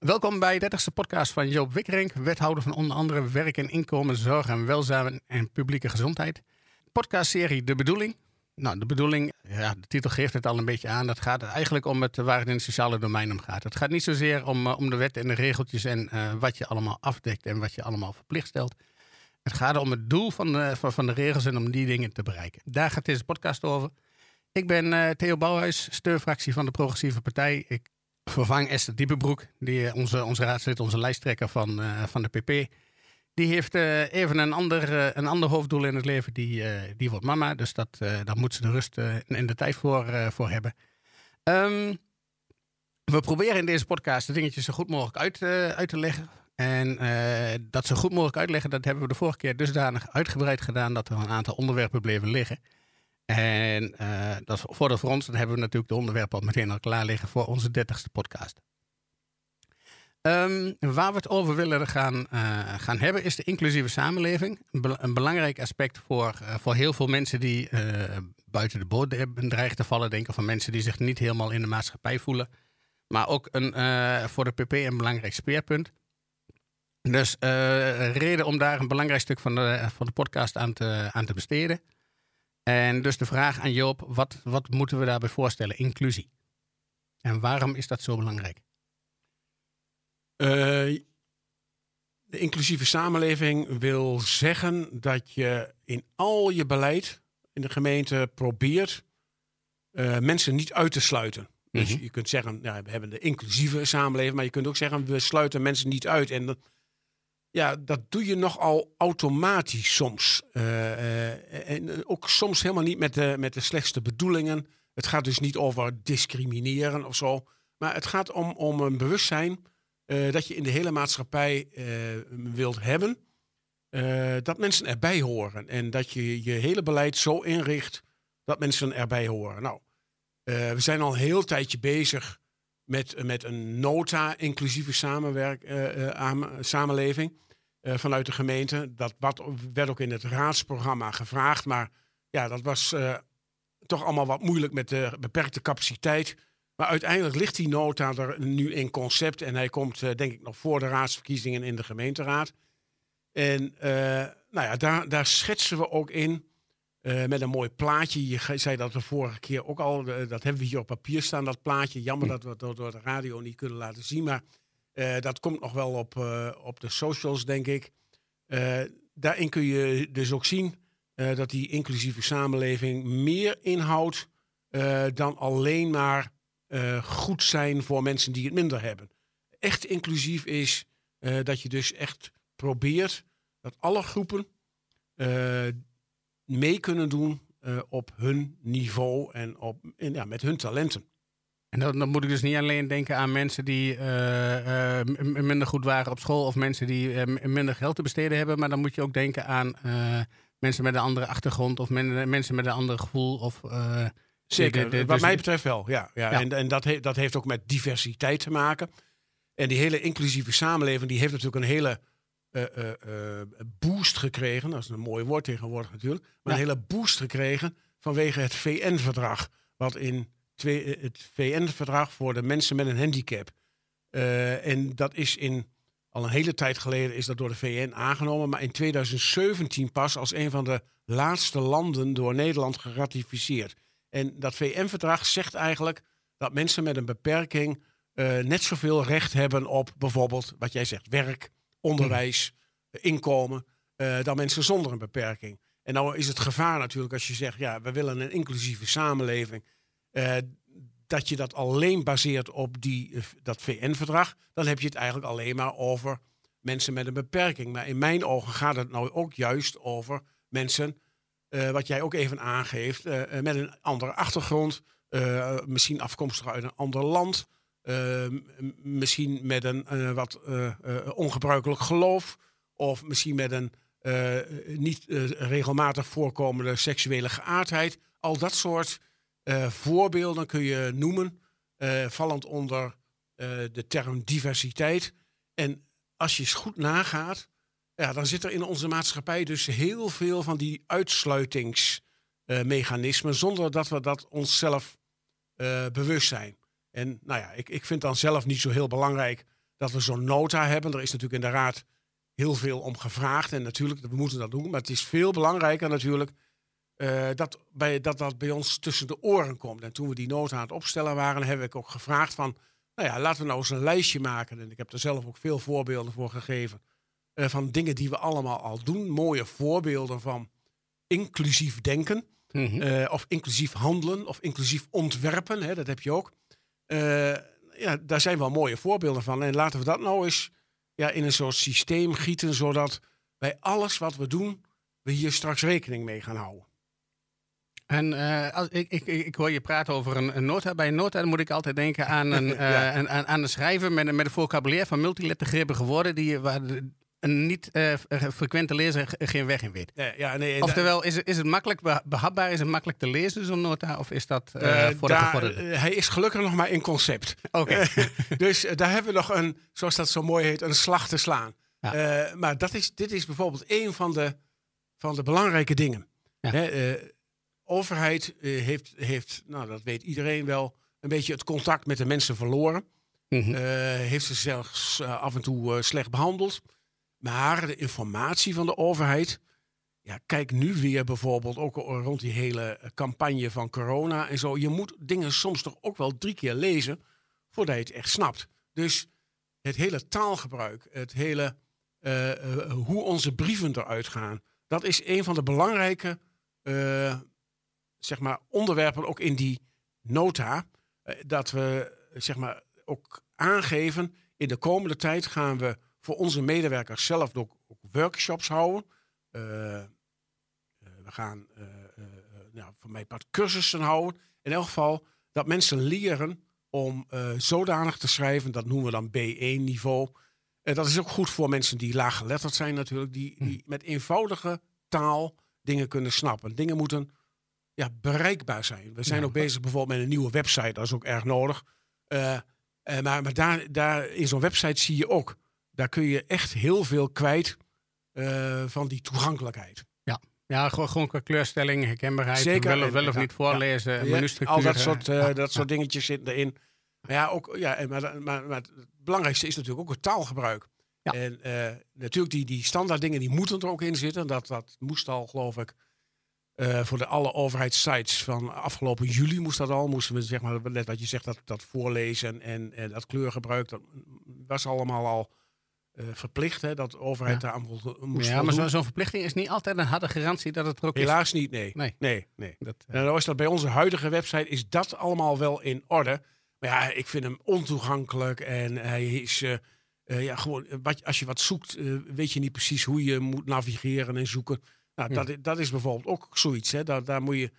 Welkom bij de 30ste podcast van Joop Wikkerink, wethouder van onder andere werk en inkomen, zorg en welzijn en publieke gezondheid. Podcastserie De Bedoeling. Nou, de bedoeling, ja, de titel geeft het al een beetje aan. Dat gaat eigenlijk om het waar het in het sociale domein om gaat. Het gaat niet zozeer om, uh, om de wet en de regeltjes en uh, wat je allemaal afdekt en wat je allemaal verplicht stelt. Het gaat om het doel van de, van, de regels en om die dingen te bereiken. Daar gaat deze podcast over. Ik ben uh, Theo Bouwhuis, steunfractie van de Progressieve Partij. Ik vervang Esther Diepenbroek, die, onze, onze raadslid, onze lijsttrekker van, uh, van de PP. Die heeft uh, even een ander, een ander hoofddoel in het leven. Die, die wordt mama, dus dat, daar moet ze de rust en de tijd voor, voor hebben. Um, we proberen in deze podcast de dingetjes zo goed mogelijk uit, uit te leggen. En dat zo goed mogelijk uitleggen, dat hebben we de vorige keer dusdanig uitgebreid gedaan dat er een aantal onderwerpen bleven liggen. En uh, dat voor, voor ons, dan hebben we natuurlijk de onderwerpen al meteen al klaar liggen voor onze dertigste podcast. Um, waar we het over willen gaan, uh, gaan hebben is de inclusieve samenleving. Een, be een belangrijk aspect voor, uh, voor heel veel mensen die buiten de boot dreigen te vallen. Denken van mensen die zich niet helemaal in de maatschappij voelen. Maar ook een, voor de PP een belangrijk speerpunt. Dus reden om daar een belangrijk stuk van de, van de podcast aan te, aan te besteden. En dus de vraag aan Joop, wat, wat moeten we daarbij voorstellen? Inclusie. En waarom is dat zo belangrijk? Uh, de inclusieve samenleving wil zeggen dat je in al je beleid in de gemeente probeert uh, mensen niet uit te sluiten. Mm -hmm. Dus je kunt zeggen, ja, we hebben de inclusieve samenleving, maar je kunt ook zeggen, we sluiten mensen niet uit. En dat, ja, dat doe je nogal automatisch soms. Uh, uh, en ook soms helemaal niet met de, met de slechtste bedoelingen. Het gaat dus niet over discrimineren of zo. Maar het gaat om, om een bewustzijn dat je in de hele maatschappij wilt hebben. dat mensen erbij horen. En dat je je hele beleid zo inricht dat mensen erbij horen. Nou, we zijn al een heel tijdje bezig met, met een nota inclusieve samenwerk, samenleving uh, vanuit de gemeente. Dat wat, werd ook in het raadsprogramma gevraagd, maar ja, dat was toch allemaal wat moeilijk met de beperkte capaciteit. Maar uiteindelijk ligt die nota er nu in concept en hij komt denk ik nog voor de raadsverkiezingen in de gemeenteraad. En nou ja, daar, daar schetsen we ook in uh, met een mooi plaatje. Je zei dat de vorige keer ook al. Uh, dat hebben we hier op papier staan, dat plaatje. Jammer dat we het door, de radio niet kunnen laten zien. Maar dat komt nog wel op, op de socials, denk ik. daarin kun je dus ook zien dat die inclusieve samenleving meer inhoudt dan alleen maar goed zijn voor mensen die het minder hebben. Echt inclusief is dat je dus echt probeert dat alle groepen mee kunnen doen op hun niveau en, op, ja, met hun talenten. En dan, dan, moet ik dus niet alleen denken aan mensen die uh, uh, minder goed waren op school of mensen die minder geld te besteden hebben, maar dan moet je ook denken aan mensen met een andere achtergrond of men, mensen met een ander gevoel. Of, Zeker, de, de, wat dus mij betreft wel. Ja, ja. ja. En, en dat, he, dat heeft ook met diversiteit te maken. En die hele inclusieve samenleving die heeft natuurlijk een hele boost gekregen. Dat is een mooi woord tegenwoordig natuurlijk. Maar ja. een hele boost gekregen vanwege het VN-verdrag. Wat in twee, het VN-verdrag voor de mensen met een handicap. en dat is in, al een hele tijd geleden is dat door de VN aangenomen. Maar in 2017 pas als een van de laatste landen door Nederland geratificeerd. En dat VN-verdrag zegt eigenlijk dat mensen met een beperking net zoveel recht hebben op bijvoorbeeld, wat jij zegt, werk, onderwijs, inkomen, dan mensen zonder een beperking. En nou is het gevaar natuurlijk als je zegt, ja, we willen een inclusieve samenleving, uh, dat je dat alleen baseert op die, uh, dat VN-verdrag, dan heb je het eigenlijk alleen maar over mensen met een beperking. Maar in mijn ogen gaat het nou ook juist over mensen, wat jij ook even aangeeft, met een andere achtergrond, misschien afkomstig uit een ander land. Uh, misschien met een wat ongebruikelijk geloof. Of misschien met een niet regelmatig voorkomende seksuele geaardheid. Al dat soort voorbeelden kun je noemen. vallend onder de term diversiteit. En als je eens goed nagaat. Ja, dan zit er in onze maatschappij dus heel veel van die uitsluitingsmechanismen. zonder dat we dat onszelf bewust zijn. En nou ja, ik, ik vind dan zelf niet zo heel belangrijk dat we zo'n nota hebben. Er is natuurlijk in de raad heel veel om gevraagd. En natuurlijk, we moeten dat doen. Maar het is veel belangrijker natuurlijk eh, dat, bij, dat dat bij ons tussen de oren komt. En toen we die nota aan het opstellen waren, heb ik ook gevraagd van... Nou ja, laten we nou eens een lijstje maken. En ik heb er zelf ook veel voorbeelden voor gegeven. eh, van dingen die we allemaal al doen. Mooie voorbeelden van inclusief denken. Mhm. eh, of inclusief handelen. Of inclusief ontwerpen. Hè, dat heb je ook. Ja, daar zijn wel mooie voorbeelden van. En laten we dat nou eens ja, in een soort systeem gieten. Zodat bij alles wat we doen, we hier straks rekening mee gaan houden. En eh, als, ik, ik, ik hoor je praten over een, een nota. Bij een nota moet ik altijd denken aan een, eh, een- aan, aan een schrijver met, een- met een vocabulaire van multilettergrippige woorden die, waar een niet eh, frequente lezer ge- geen weg in weet. Ja, ja, nee, Oftewel, is het, is het makkelijk beha- behapbaar? Is het makkelijk te lezen, zo'n nota? Of is dat voor de gevorderde? hij is gelukkig nog maar in concept. Oké. dus daar hebben we nog een, zoals dat zo mooi heet, een slag te slaan. Ja. Maar dat is, dit is bijvoorbeeld een van de, van de belangrijke dingen. Ja. Hè, overheid eh, heeft, heeft, nou dat weet iedereen wel, een beetje het contact met de mensen verloren. Mhm. Eh, heeft ze zelfs eh, af en toe slecht behandeld. Maar de informatie van de overheid. Ja, kijk nu weer bijvoorbeeld ook rond die hele campagne van corona en zo. Je moet dingen soms toch ook wel drie keer lezen voordat je het echt snapt. Dus het hele taalgebruik, het hele hoe onze brieven eruit gaan, dat is een van de belangrijke zeg maar, onderwerpen ook in die nota. Eh, dat we zeg maar, ook aangeven, in de komende tijd gaan we voor onze medewerkers zelf ook, ook workshops houden. Eh, eh, we gaan eh, eh, eh, nou, voor mij part cursussen houden. In elk geval dat mensen leren om eh, zodanig te schrijven, dat noemen we dan B1-niveau. En dat is ook goed voor mensen die laaggeletterd zijn natuurlijk, die, die met eenvoudige taal dingen kunnen snappen. Dingen moeten ja, bereikbaar zijn. We zijn Ja. ook bezig bijvoorbeeld met een nieuwe website, dat is ook erg nodig. Eh, eh, maar maar daar, daar, in zo'n website zie je ook, daar kun je echt heel veel kwijt eh, van die toegankelijkheid. Ja, gewoon, gewoon qua kleurstelling, herkenbaarheid, Zeker. wel, of- wel of Ja, niet voorlezen, Ja, al dat soort, ja, dat soort dingetjes zitten erin. Maar ja, ook, ja en maar, maar, maar het belangrijkste is natuurlijk ook het taalgebruik. Ja. En natuurlijk die, die standaard dingen die moeten er ook in zitten. Dat, dat moest al, geloof ik, eh, voor de alle overheidssites van afgelopen juli moest dat al. Moesten we, zeg maar, net wat je zegt, dat, dat voorlezen en, en dat kleurgebruik, dat was allemaal al eh, verplicht. Hè, dat de overheid daar aan moest ja, maar zo- zo'n verplichting is niet altijd een harde garantie dat het er ook is. Helaas niet, nee. Nee. Nee, nee. Dat, eh, En dan is dat bij onze huidige website is dat allemaal wel in orde. Maar ja, ik vind hem ontoegankelijk en hij is ja, gewoon wat, als je wat zoekt, weet je niet precies hoe je moet navigeren en zoeken. Nou, Ja. dat, is bijvoorbeeld ook zoiets. Hè. Daar, daar moet je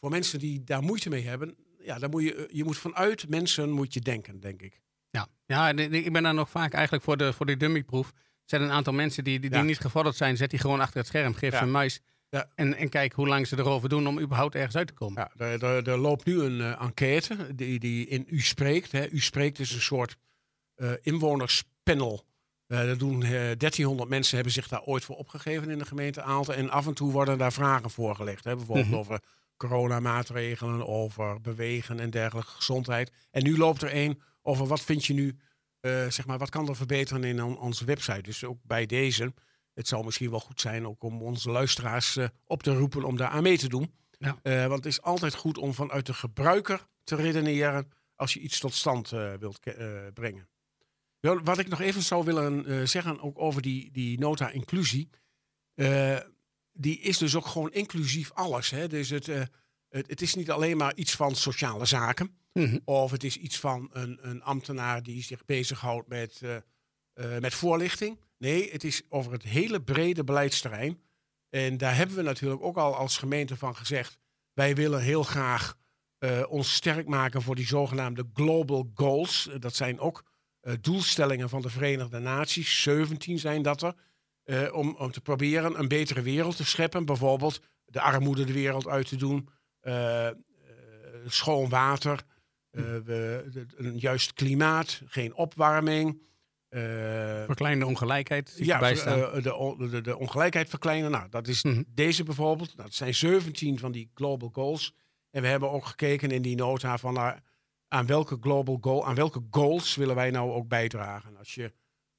voor mensen die daar moeite mee hebben, ja, daar moet je, eh, je moet vanuit mensen moet je denken, denk ik. Ja, ja ik ben daar nog vaak eigenlijk voor de, voor de dummyproef. Er zijn een aantal mensen die, die, die Ja. niet gevorderd zijn. Zet die gewoon achter het scherm, geef Ja. ze een muis. Ja. En, en kijk hoe lang ze erover doen om überhaupt ergens uit te komen. Ja, er, er, er loopt nu een eh, enquête die, die in U spreekt. Hè. U spreekt is een soort eh, inwonerspanel. Eh dat doen eh 1300 mensen hebben zich daar ooit voor opgegeven in de gemeente Aalten. En af en toe worden daar vragen voorgelegd. Hè. Bijvoorbeeld Mhm. over coronamaatregelen, over bewegen en dergelijke gezondheid. En nu loopt er een over wat vind je nu, eh, zeg maar, wat kan er verbeteren in on- onze website. Dus ook bij deze, het zou misschien wel goed zijn ook om onze luisteraars eh, op te roepen om daar aan mee te doen. Ja. Eh, want het is altijd goed om vanuit de gebruiker te redeneren als je iets tot stand eh, wilt eh, brengen. Wel, wat ik nog even zou willen eh, zeggen, ook over die, die nota inclusie. eh, die is dus ook gewoon inclusief alles. Hè? Dus het, eh, het, het is niet alleen maar iets van sociale zaken. Mhm. Of het is iets van een, een ambtenaar die zich bezighoudt met, met voorlichting. Nee, het is over het hele brede beleidsterrein. En daar hebben we natuurlijk ook al als gemeente van gezegd. Wij willen heel graag ons sterk maken voor die zogenaamde global goals. Dat zijn ook doelstellingen van de Verenigde Naties. 17 zijn dat er. Eh, om, om te proberen een betere wereld te scheppen. Bijvoorbeeld de armoede de wereld uit te doen. eh, eh, schoon water. eh, we, de- een juist klimaat. Geen opwarming. eh, Verkleinde ongelijkheid ja, eh, de, de, de ongelijkheid verkleinen. Nou, dat is Mhm. deze bijvoorbeeld. Nou, dat zijn 17 van die global goals. En we hebben ook gekeken in die nota van... aan welke global goal, aan welke goals willen wij nou ook bijdragen? Als je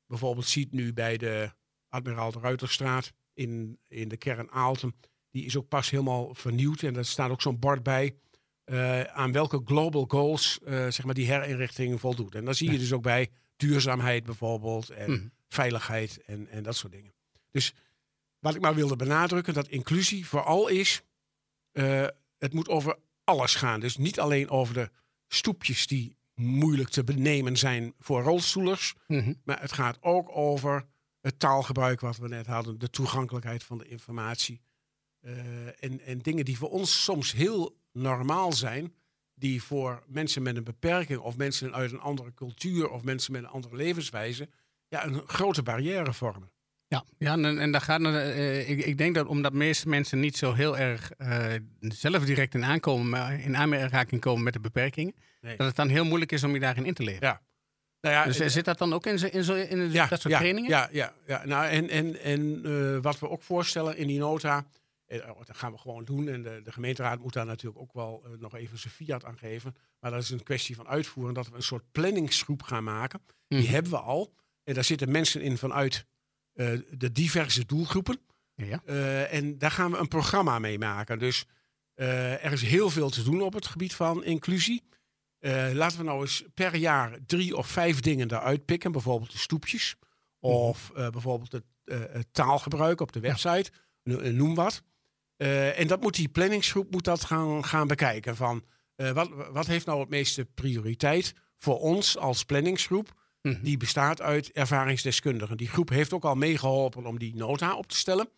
bijvoorbeeld ziet nu bij de Admiraal de Ruiterstraat in, in de kern Aalten, die is ook pas helemaal vernieuwd en daar staat ook zo'n bord bij. eh, aan welke global goals eh, zeg maar die herinrichting voldoet. En dan zie je dus ook bij duurzaamheid bijvoorbeeld en Mhm. veiligheid en, en dat soort dingen. Dus wat ik maar wilde benadrukken, dat inclusie vooral is, eh, het moet over alles gaan. Dus niet alleen over de stoepjes die moeilijk te benemen zijn voor rolstoelers, Mhm. maar het gaat ook over het taalgebruik wat we net hadden, de toegankelijkheid van de informatie. eh, en, en dingen die voor ons soms heel normaal zijn, die voor mensen met een beperking of mensen uit een andere cultuur of mensen met een andere levenswijze ja, een grote barrière vormen. Ja, ja en, en daar gaat, eh, ik, ik denk dat omdat meeste mensen niet zo heel erg eh, zelf direct in, aankomen, maar in aanraking komen met de beperkingen, Nee. dat het dan heel moeilijk is om je daarin in te leren. Ja. Nou ja, Dus eh, zit dat dan ook in, zo, in, zo, in dat soort ja, trainingen? Ja, ja, ja. Nou, en en, en wat we ook voorstellen in die nota, oh, dat gaan we gewoon doen. En de, de gemeenteraad moet daar natuurlijk ook wel nog even zijn fiat aan geven. Maar dat is een kwestie van uitvoeren, dat we een soort planningsgroep gaan maken. Die Mhm. hebben we al. En daar zitten mensen in vanuit de diverse doelgroepen. Ja. Eh, en daar gaan we een programma mee maken. Dus eh, er is heel veel te doen op het gebied van inclusie. Eh, laten we nou eens per jaar drie of vijf dingen eruit pikken. Bijvoorbeeld de stoepjes. Of eh, bijvoorbeeld het, eh, het taalgebruik op de website. No- eh, Noem wat. Eh, en dat moet die planningsgroep moet dat gaan, gaan bekijken. Van, eh, wat, wat heeft nou het meeste prioriteit voor ons als planningsgroep? Mhm. Die bestaat uit ervaringsdeskundigen. Die groep heeft ook al meegeholpen om die nota op te stellen.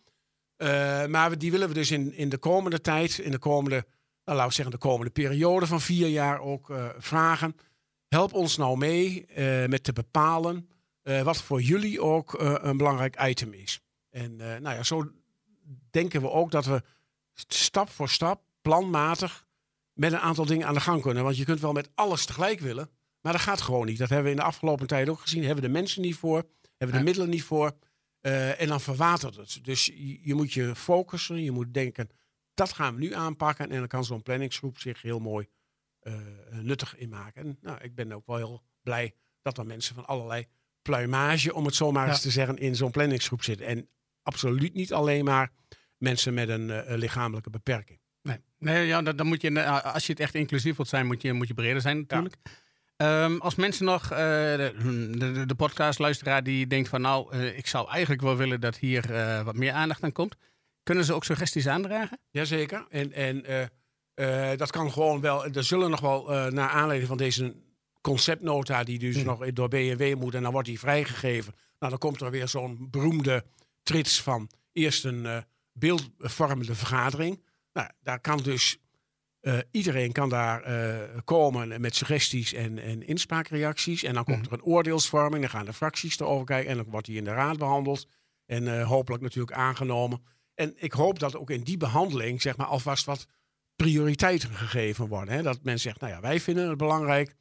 Eh, maar die willen we dus in, in de komende tijd, in de komende, nou, laten zeggen, de komende periode van vier jaar ook eh, vragen. Help ons nou mee eh, met te bepalen wat voor jullie ook een belangrijk item is. En nou ja, zo denken we ook dat we stap voor stap, planmatig, met een aantal dingen aan de gang kunnen. Want je kunt wel met alles tegelijk willen, maar dat gaat gewoon niet. Dat hebben we in de afgelopen tijd ook gezien. Hebben we de mensen niet voor, hebben we de middelen niet voor. Eh, en dan verwatert het. Dus je, je moet je focussen, je moet denken, dat gaan we nu aanpakken. En dan kan zo'n planningsgroep zich heel mooi eh, nuttig in maken. En nou, ik ben ook wel heel blij dat er mensen van allerlei pluimage, om het zo maar Ja. eens te zeggen, in zo'n planningsgroep zitten. En absoluut niet alleen maar mensen met een eh, lichamelijke beperking. Nee, nee ja, dan, dan moet je, als je het echt inclusief wilt zijn, moet je, moet je breder zijn natuurlijk. Ehm, als mensen nog, eh, de, de, de podcastluisteraar die denkt van nou, eh, ik zou eigenlijk wel willen dat hier eh, wat meer aandacht aan komt. Kunnen ze ook suggesties aandragen? Jazeker. En, en dat kan gewoon wel. Er zullen nog wel, naar aanleiding van deze conceptnota, die dus Mhm. nog door BNW moet, en dan wordt die vrijgegeven. Nou, dan komt er weer zo'n beroemde trits van eerst een beeldvormende vergadering. Nou, daar kan dus eh, iedereen kan daar eh, komen met suggesties en, en inspraakreacties. En dan komt er een oordeelsvorming. Dan gaan de fracties erover kijken. En dan wordt die in de raad behandeld. En eh, hopelijk natuurlijk aangenomen. En ik hoop dat ook in die behandeling zeg maar, alvast wat prioriteiten gegeven worden. Hè? Dat men zegt, nou ja, wij vinden het belangrijk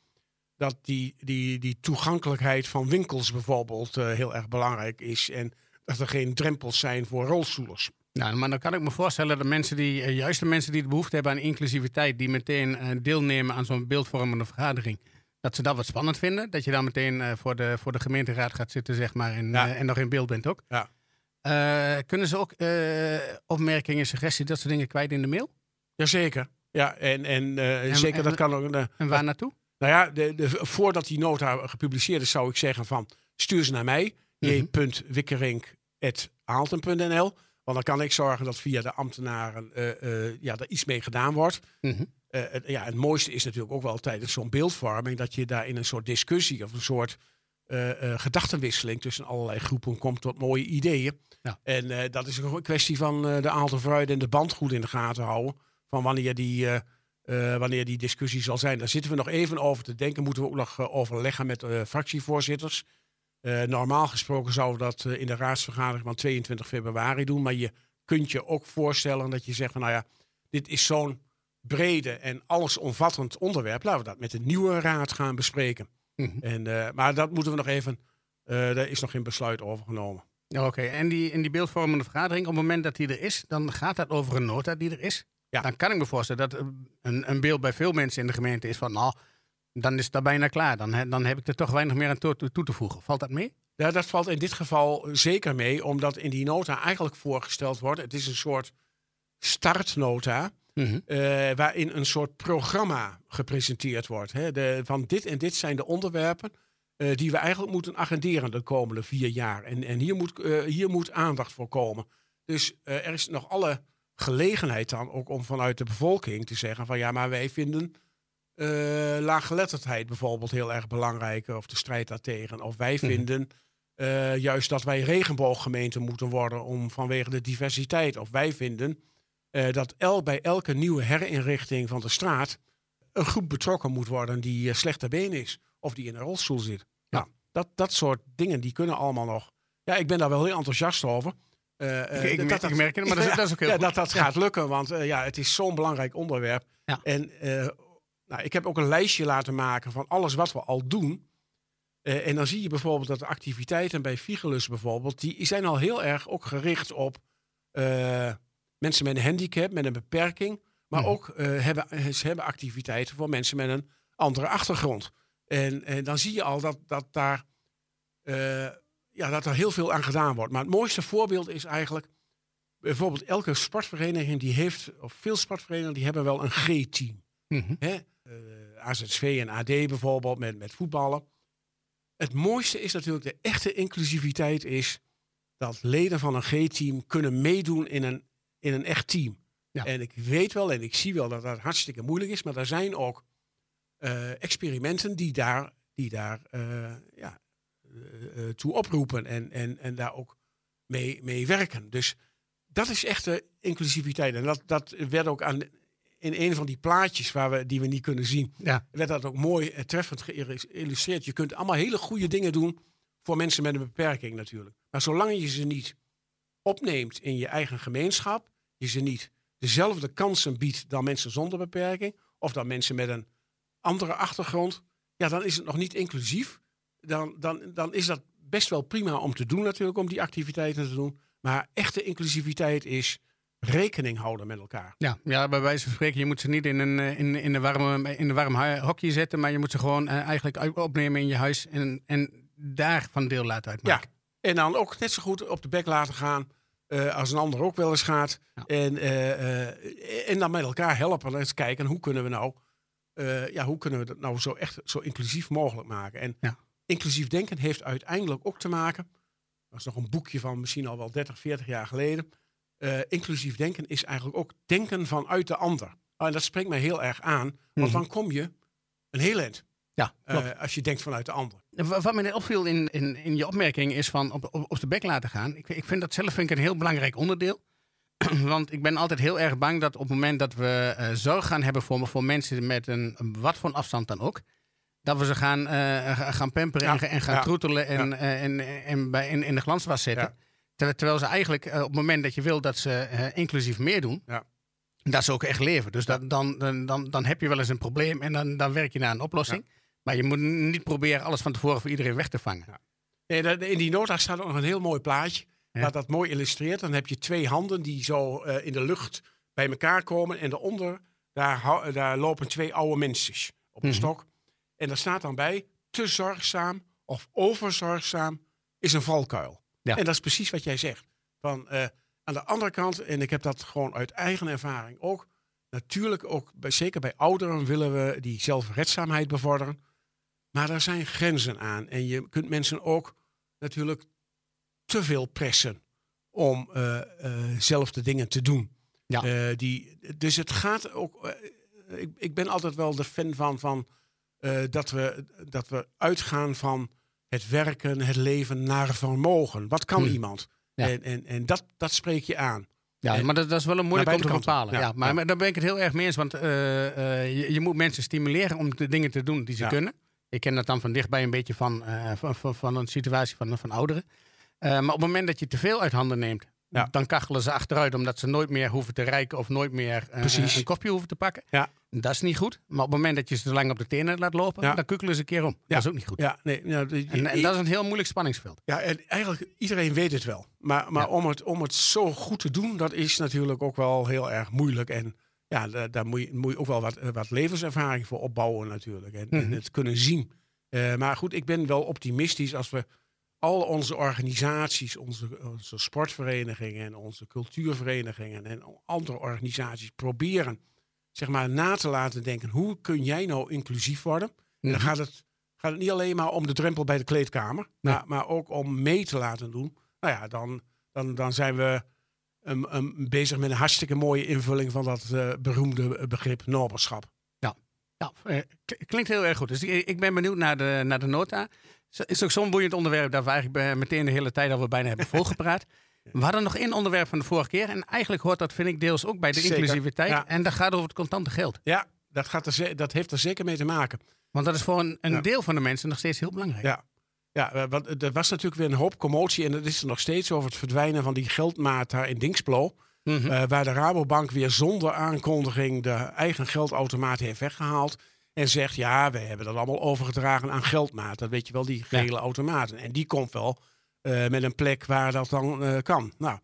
dat die, die, die toegankelijkheid van winkels bijvoorbeeld heel erg belangrijk is. En dat er geen drempels zijn voor rolstoelers. Nou, maar dan kan ik me voorstellen dat mensen die, eh, juist de mensen die de behoefte hebben aan inclusiviteit, die meteen eh, deelnemen aan zo'n beeldvormende vergadering, dat ze dat wat spannend vinden. Dat je dan meteen eh, voor, de, voor de gemeenteraad gaat zitten, zeg maar, en, Ja. en nog in beeld bent ook. Ja. Kunnen ze ook opmerkingen, suggesties, dat soort dingen kwijt in de mail? Jazeker. Ja, en, en, En- zeker en- dat kan ook. En waar naartoe? Nou ja, de, de, voordat die nota gepubliceerd is, zou ik zeggen van stuur ze naar mij. J.wikkerink.aalten.nl Want dan kan ik zorgen dat via de ambtenaren eh, eh, ja, er iets mee gedaan wordt. Mhm. Eh, het, ja, het mooiste is natuurlijk ook wel tijdens zo'n beeldvorming dat je daar in een soort discussie of een soort gedachtenwisseling tussen allerlei groepen komt tot mooie ideeën. Ja. En dat is een kwestie van de aantal vooruit en de band goed in de gaten houden. Van wanneer die, wanneer die discussie zal zijn. Daar zitten we nog even over te denken. Moeten we ook nog overleggen met eh, fractievoorzitters. Eh, normaal gesproken zouden we dat eh, in de raadsvergadering van 22 februari doen. Maar je kunt je ook voorstellen dat je zegt van nou ja, dit is zo'n brede en allesomvattend onderwerp. Laten we dat met de nieuwe raad gaan bespreken. Mhm. En, eh, maar dat moeten we nog even, eh daar is nog geen besluit over genomen. Ja, Oké, en die, in die beeldvormende vergadering, op het moment dat die er is, dan gaat dat over een nota die er is. Ja. Dan kan ik me voorstellen dat een, een beeld bij veel mensen in de gemeente is van, nou, dan is dat bijna klaar. Dan, he- dan heb ik er toch weinig meer aan toe, toe te voegen. Valt dat mee? Ja, dat valt in dit geval zeker mee, omdat in die nota eigenlijk voorgesteld wordt. Het is een soort startnota. Mhm. eh, waarin een soort programma gepresenteerd wordt. Hè? De, van dit en dit zijn de onderwerpen eh, die we eigenlijk moeten agenderen de komende vier jaar. En, en hier, moet, eh, hier moet aandacht voor komen. Dus er is nog alle gelegenheid dan ook om vanuit de bevolking te zeggen van ja, maar wij vinden laaggeletterdheid bijvoorbeeld heel erg belangrijk of de strijd daartegen. Of wij Mhm. vinden eh, juist dat wij regenbooggemeente moeten worden om vanwege de diversiteit. Of wij vinden eh, dat el, bij elke nieuwe herinrichting van de straat een groep betrokken moet worden die eh, slechter been is. Of die in een rolstoel zit. Ja. dat, dat soort dingen die kunnen allemaal nog. Ja, ik ben daar wel heel enthousiast over. Eh, eh, Ik, ik, merk- ik merk het, maar dat, is- dat is ook heel ja, goed. dat dat Ja. gaat lukken, want eh, ja, het is zo'n belangrijk onderwerp. En eh, nou, ik heb ook een lijstje laten maken van alles wat we al doen. Eh, en dan zie je bijvoorbeeld dat de activiteiten bij Figelus bijvoorbeeld, die zijn al heel erg ook gericht op eh, mensen met een handicap, met een beperking. Maar Mhm. ook eh, hebben, ze hebben activiteiten voor mensen met een andere achtergrond. En, en dan zie je al dat, dat daar ja, dat er heel veel aan gedaan wordt. Maar het mooiste voorbeeld is eigenlijk bijvoorbeeld elke sportvereniging die heeft, of veel sportverenigingen, die hebben wel een G-team. Hè? Eh, AZSV en AD bijvoorbeeld met, met voetballen. Het mooiste is natuurlijk de echte inclusiviteit is dat leden van een G-team kunnen meedoen in een, in een echt team. Ja. En ik weet wel en ik zie wel dat dat hartstikke moeilijk is, maar er zijn ook eh, experimenten die daar, die daar eh, ja, toe oproepen en, en, en daar ook mee, mee werken. Dus dat is echte inclusiviteit. En dat, dat werd ook aan, in een van die plaatjes waar we, die we niet kunnen zien, Ja. werd dat ook mooi en treffend geïllustreerd. Je kunt allemaal hele goede dingen doen voor mensen met een beperking natuurlijk. Maar zolang je ze niet opneemt in je eigen gemeenschap, je ze niet dezelfde kansen biedt dan mensen zonder beperking, of dan mensen met een andere achtergrond, ja, dan is het nog niet inclusief. Dan, dan, dan is dat best wel prima om te doen natuurlijk, om die activiteiten te doen. Maar echte inclusiviteit is rekening houden met elkaar. Ja, ja, bij wijze van spreken, je moet ze niet in een, eh, in, in, een warme, in een warm hokje zetten, maar je moet ze gewoon eh, eigenlijk opnemen in je huis en, en daarvan deel laten uitmaken. En dan ook net zo goed op de bek laten gaan eh, als een ander ook wel eens gaat. Ja. En, en dan met elkaar helpen en eens kijken hoe kunnen we nou, ja, hoe kunnen we dat nou zo echt zo inclusief mogelijk maken. En Ja. inclusief denken heeft uiteindelijk ook te maken, dat is nog een boekje van misschien al wel 30, 40 jaar geleden. Eh, inclusief denken is eigenlijk ook denken vanuit de ander. En dat spreekt mij heel erg aan, want Mhm. dan kom je een heel eind. Ja, eh, als je denkt vanuit de ander. Wa- Wat me net opviel in, in, in je opmerking is van op, op, op de bek laten gaan. Ik, ik vind dat zelf vind ik een heel belangrijk onderdeel. Want ik ben altijd heel erg bang dat op het moment dat we eh, zorg gaan hebben voor, voor mensen met een wat voor afstand dan ook. Dat we ze gaan, eh, ga- gaan pamperen Ja, en, ga- en gaan ja, troetelen en, ja. eh, en, en, bij, in, in de glanswas zetten. Ja. Terwijl, ze eigenlijk eh, op het moment dat je wil dat ze eh, inclusief meer doen, Ja. dat ze ook echt leven. Dus dat, dan, dan, dan, heb je wel eens een probleem en dan, dan werk je naar een oplossing. Maar je moet niet proberen alles van tevoren voor iedereen weg te vangen. Nee, dat- in die nota staat ook nog een heel mooi plaatje. Ja. Wat dat mooi illustreert. Dan heb je twee handen die zo eh, in de lucht bij elkaar komen. En daaronder, daar, daar lopen twee oude mensen op een Mhm. stok. En daar staat dan bij, te zorgzaam of overzorgzaam is een valkuil. Ja. En dat is precies wat jij zegt. Van, eh, aan de andere kant, en ik heb dat gewoon uit eigen ervaring ook. Natuurlijk ook, bij, zeker bij ouderen willen we die zelfredzaamheid bevorderen. Maar er zijn grenzen aan. En je kunt mensen ook natuurlijk te veel pressen om eh, zelf de dingen te doen. Ja. Die, dus het gaat ook. ik, ik ben altijd wel de fan van, van dat, we, dat we uitgaan van het werken, het leven naar vermogen. Wat kan Hmm. iemand? Ja. En, en, en dat, dat spreek je aan. Ja, En- maar dat, dat is wel een moeilijk om te bepalen. Ja, Ja, maar, daar ben ik het heel erg mee eens. Want eh, eh, je, je moet mensen stimuleren om de dingen te doen die ze Ja. kunnen. Ik ken dat dan van dichtbij een beetje van, eh, van, van, van een situatie van, van ouderen. Maar op het moment dat je te veel uit handen neemt, Ja. dan kachelen ze achteruit omdat ze nooit meer hoeven te rijken of nooit meer eh, Precies. een kopje hoeven te pakken. Ja. Dat is niet goed. Maar op het moment dat je ze te lang op de tenen laat lopen, Ja. dan kukkelen ze een keer om. Dat is ook niet goed. Ja, nee, nou, En, en dat is een heel moeilijk spanningsveld. Ja, en eigenlijk iedereen weet het wel. Maar, maar Ja. om, het, om het zo goed te doen, dat is natuurlijk ook wel heel erg moeilijk. En ja, daar, daar moet, je, moet je ook wel wat, eh, wat levenservaring voor opbouwen natuurlijk. En, en Mhm. het kunnen zien. Eh, maar goed, ik ben wel optimistisch als we al onze organisaties, onze, onze sportverenigingen en onze cultuurverenigingen en andere organisaties proberen, zeg maar, na te laten denken. Hoe kun jij nou inclusief worden? En dan Mhm. gaat het, gaat het niet alleen maar om de drempel bij de kleedkamer, Nee. maar, maar ook om mee te laten doen. Nou ja, dan, dan, dan zijn we um, um, bezig met een hartstikke mooie invulling van dat eh, beroemde begrip noberschap. Ja, eh, k- klinkt heel erg goed. Dus ik ik ben benieuwd naar de, naar de nota. Het is ook zo'n boeiend onderwerp dat we eigenlijk meteen de hele tijd al bijna hebben volgepraat. We hadden nog één onderwerp van de vorige keer. En eigenlijk hoort dat, vind ik, deels ook bij de Zeker, inclusiviteit. ja. En dat gaat over het contante geld. Ja, dat, gaat er, dat heeft er zeker mee te maken. Want dat is voor een, een Ja. deel van de mensen nog steeds heel belangrijk. Ja. Ja, eh, want er was natuurlijk weer een hoop commotie en dat is er nog steeds over het verdwijnen van die geldmaat daar in Dingsplo. Mhm. Eh, waar de Rabobank weer zonder aankondiging de eigen geldautomaat heeft weggehaald. En zegt, ja, we hebben dat allemaal overgedragen aan geldmaat. Dat weet je wel, die gele automaten. En die komt wel eh, met een plek waar dat dan eh, kan. Nou,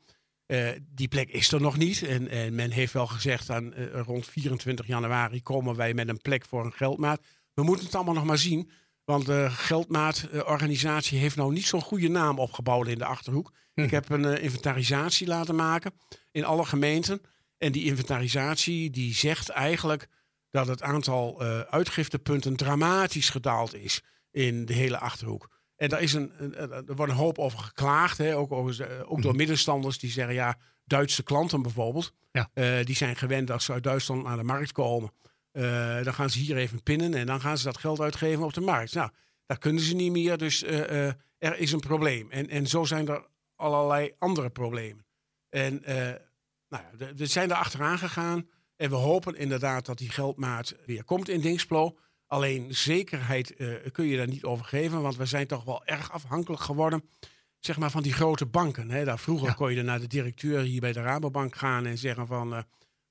eh, die plek is er nog niet. En, en men heeft wel gezegd, aan, rond 24 januari komen wij met een plek voor een geldmaat. We moeten het allemaal nog maar zien. Want de geldmaatorganisatie heeft nou niet zo'n goede naam opgebouwd in de Achterhoek. Ik heb een inventarisatie laten maken in alle gemeenten. En die inventarisatie die zegt eigenlijk dat het aantal eh, uitgiftepunten dramatisch gedaald is in de hele Achterhoek. En daar, is een, er wordt een hoop over geklaagd, hè? Ook, over, eh, ook door Mhm. middenstanders die zeggen, ja, Duitse klanten bijvoorbeeld, Ja. eh, die zijn gewend als ze uit Duitsland naar de markt komen. dan gaan ze hier even pinnen en dan gaan ze dat geld uitgeven op de markt. Nou, dat kunnen ze niet meer, dus er is een probleem. En, en zo zijn er allerlei andere problemen. En nou ja, we- we zijn er achteraan gegaan. En we hopen inderdaad dat die geldmaat weer komt in Dingsplo. Alleen zekerheid eh, kun je daar niet over geven. Want we zijn toch wel erg afhankelijk geworden zeg maar, van die grote banken. Hè. Daar vroeger Ja. kon je naar de directeur hier bij de Rabobank gaan en zeggen van... eh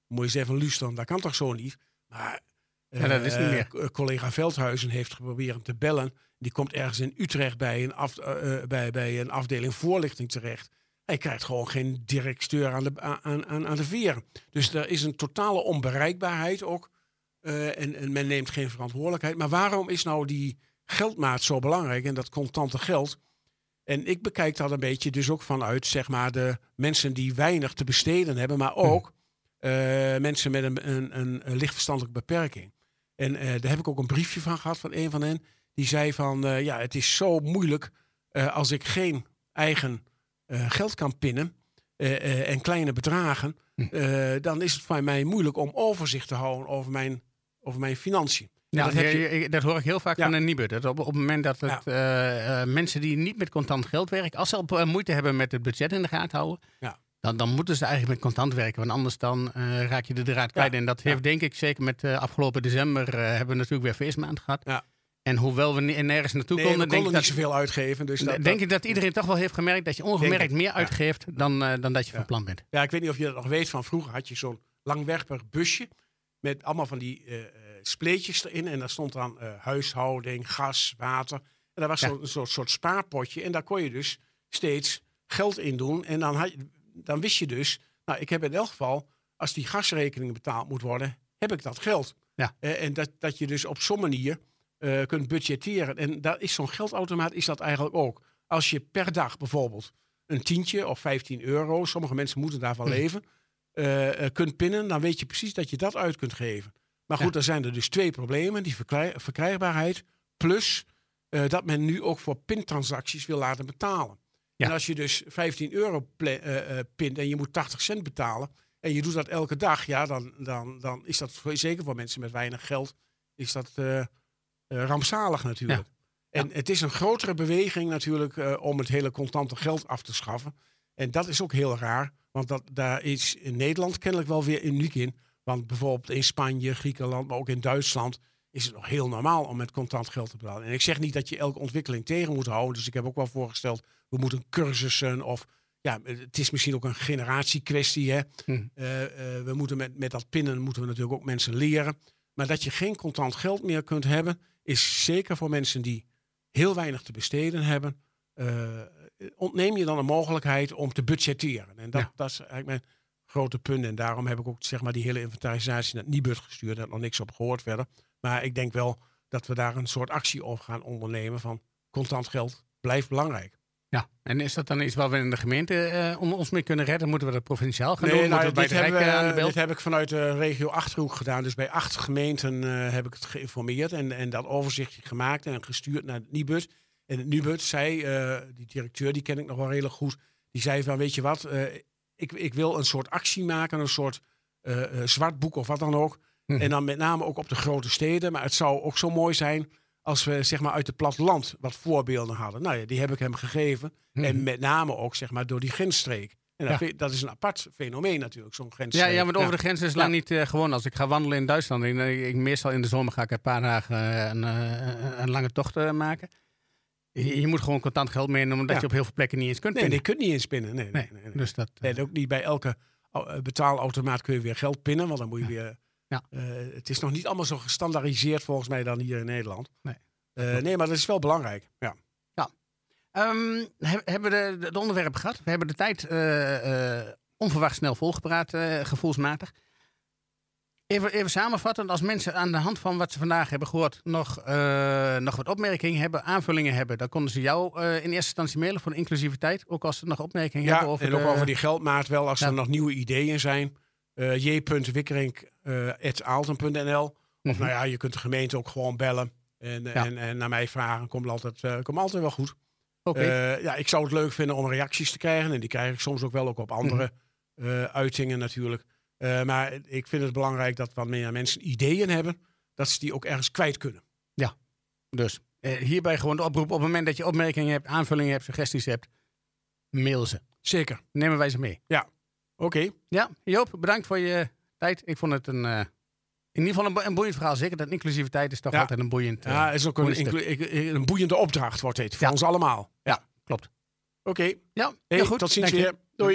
moet je eens even luisteren, dat kan toch zo niet? Maar Ja, dat is niet eh, meer. co- collega Veldhuizen heeft geprobeerd te bellen. Die komt ergens in Utrecht bij een, af, bij, bij een afdeling voorlichting terecht. Hij krijgt gewoon geen directeur aan de, aan, aan, aan de veren. Dus er is een totale onbereikbaarheid ook. Eh, en, en men neemt geen verantwoordelijkheid. Maar waarom is nou die geldmaat zo belangrijk en dat contante geld? En ik bekijk dat een beetje dus ook vanuit zeg maar, de mensen die weinig te besteden hebben, maar ook eh, mensen met een, een, een, een lichtverstandelijke beperking. En eh, daar heb ik ook een briefje van gehad van een van hen. Die zei van, ja, het is zo moeilijk als ik geen eigen geld kan pinnen eh, eh, en kleine bedragen. eh, dan is het voor mij moeilijk om overzicht te houden over mijn, over mijn financiën. Dat je- dat hoor ik heel vaak Ja. van een Nibud. Dat op, op het moment dat het, eh, eh, mensen die niet met contant geld werken, als ze op, eh, moeite hebben met het budget in de gaten houden, Ja. dan, dan moeten ze eigenlijk met contant werken. Want anders dan eh, raak je de draad kwijt. En dat heeft denk ik zeker met eh, afgelopen december eh, hebben we natuurlijk weer feestmaand gehad. En hoewel we nergens naartoe Nee, we konden, konden denk, niet ik dat, zoveel uitgeven. Dus dat, denk ik dat iedereen toch wel heeft gemerkt dat je ongemerkt meer ja. uitgeeft dan, eh, dan dat je Ja. van plan bent. Ja, ik weet niet of je dat nog weet. Van vroeger had je zo'n langwerpig busje. Met allemaal van die eh, eh, spleetjes erin. En daar stond dan huishouding, gas, water. En daar was Ja. zo'n soort, soort spaarpotje. En daar kon je dus steeds geld in doen. En dan, had dan wist je dus... Nou, ik heb in elk geval... Als die gasrekening betaald moet worden... heb ik dat geld. Ja. En dat, dat je dus op zo'n manier eh, kunt budgetteren. En daar is zo'n geldautomaat is dat eigenlijk ook. Als je per dag bijvoorbeeld een tientje of 15 euro... Sommige mensen moeten daarvan Hm. leven eh, eh, kunt pinnen, dan weet je precies dat je dat uit kunt geven. Maar goed, Ja. er zijn er dus twee problemen. Die verkrijgbaarheid plus dat men nu ook voor pintransacties wil laten betalen. Ja. En als je dus 15 euro pint en je moet 80 cent betalen... en je doet dat elke dag, ja, dan, dan, dan is dat zeker voor mensen met weinig geld... is dat rampzalig natuurlijk. En het is een grotere beweging natuurlijk eh, om het hele contante geld af te schaffen. En dat is ook heel raar, want dat, daar is in Nederland kennelijk wel weer uniek in. Want bijvoorbeeld in Spanje, Griekenland, maar ook in Duitsland is het nog heel normaal om met contant geld te betalen. En ik zeg niet dat je elke ontwikkeling tegen moet houden. Dus ik heb ook wel voorgesteld, we moeten cursussen of ja, het is misschien ook een generatiekwestie. Hè? Hm. Eh, eh, we moeten met, met dat pinnen moeten we natuurlijk ook mensen leren. Maar dat je geen contant geld meer kunt hebben, is zeker voor mensen die heel weinig te besteden hebben. eh, ontneem je dan een mogelijkheid om te budgetteren. En dat, Ja. dat is eigenlijk mijn grote punten. En daarom heb ik ook zeg maar, die hele inventarisatie naar Nibud gestuurd. Daar heb nog niks op gehoord verder. Maar ik denk wel dat we daar een soort actie op gaan ondernemen van contant geld blijft belangrijk. Ja, en is dat dan iets waar we in de gemeente eh, om ons mee kunnen redden? Moeten we dat provinciaal gaan Nee, doen? nou, dit, hebben, eh, aan de dit heb ik vanuit de regio Achterhoek gedaan. Dus bij acht gemeenten eh, heb ik het geïnformeerd en, en dat overzichtje gemaakt en gestuurd naar het Nibud. En het Nibud zei, die directeur, die ken ik nog wel redelijk goed, die zei van, weet je wat, ik, ik wil een soort actie maken, een soort zwart boek of wat dan ook. Mhm. En dan met name ook op de grote steden. Maar het zou ook zo mooi zijn als we zeg maar uit het platteland wat voorbeelden hadden. Nou ja, die heb ik hem gegeven. Mhm. En met name ook zeg maar door die grensstreek. En dat, Ja. dat is een apart fenomeen natuurlijk, zo'n Ja, grensstreek. ja, want over de grens is Ja. lang niet eh, gewoon. Als ik ga wandelen in Duitsland, ik, ik, meestal in de zomer ga ik een paar dagen eh, een, eh, een lange tocht eh, maken. Je, je moet gewoon contant geld meenemen, omdat Ja. je op heel veel plekken niet eens kunt Nee, pinnen. kun je niet eens pinnen. Nee, nee, Nee, nee, nee. Dus dat, eh, Nee, ook niet bij elke eh, betaalautomaat kun je weer geld pinnen, want dan moet je weer... Ja. eh, het is nog niet allemaal zo gestandaardiseerd volgens mij dan hier in Nederland. Nee. Eh, nee, maar dat is wel belangrijk. Ja. Ehm, he- hebben we de, de, de onderwerpen gehad? We hebben de tijd eh, onverwacht snel volgepraat, gevoelsmatig. Even, even samenvattend, als mensen aan de hand van wat ze vandaag hebben gehoord nog, nog wat opmerkingen hebben, aanvullingen hebben, dan konden ze jou in eerste instantie mailen voor de inclusiviteit. Ook als ze nog opmerkingen Ja, hebben over en ook de- over die geldmaat wel, als Ja. er nog nieuwe ideeën zijn. eh j.wikkerink.aalten.nl Of Mhm. nou ja, je kunt de gemeente ook gewoon bellen. En, Ja. en, en naar mij vragen, komt altijd, eh, komt altijd wel goed. Eh, ja, ik zou het leuk vinden om reacties te krijgen. En die krijg ik soms ook wel ook op andere Mhm. eh, uitingen natuurlijk. Eh, maar ik vind het belangrijk dat wanneer mensen ideeën hebben, dat ze die ook ergens kwijt kunnen. Dus eh, hierbij gewoon de oproep. Op het moment dat je opmerkingen hebt, aanvullingen hebt, suggesties hebt, mail ze. Zeker. Nemen wij ze mee. Oké. Ja, Joop, bedankt voor je tijd. Ik vond het een, eh, in ieder geval een, bo- een boeiend verhaal. Zeker dat inclusiviteit is toch Ja. altijd een boeiend... eh, Ja, het is ook een, een boeiende opdracht wordt dit. Voor Ja. ons allemaal. Ja, klopt. Oké. Ja, Hey, heel goed. tot ziens Dank je. weer. Doei.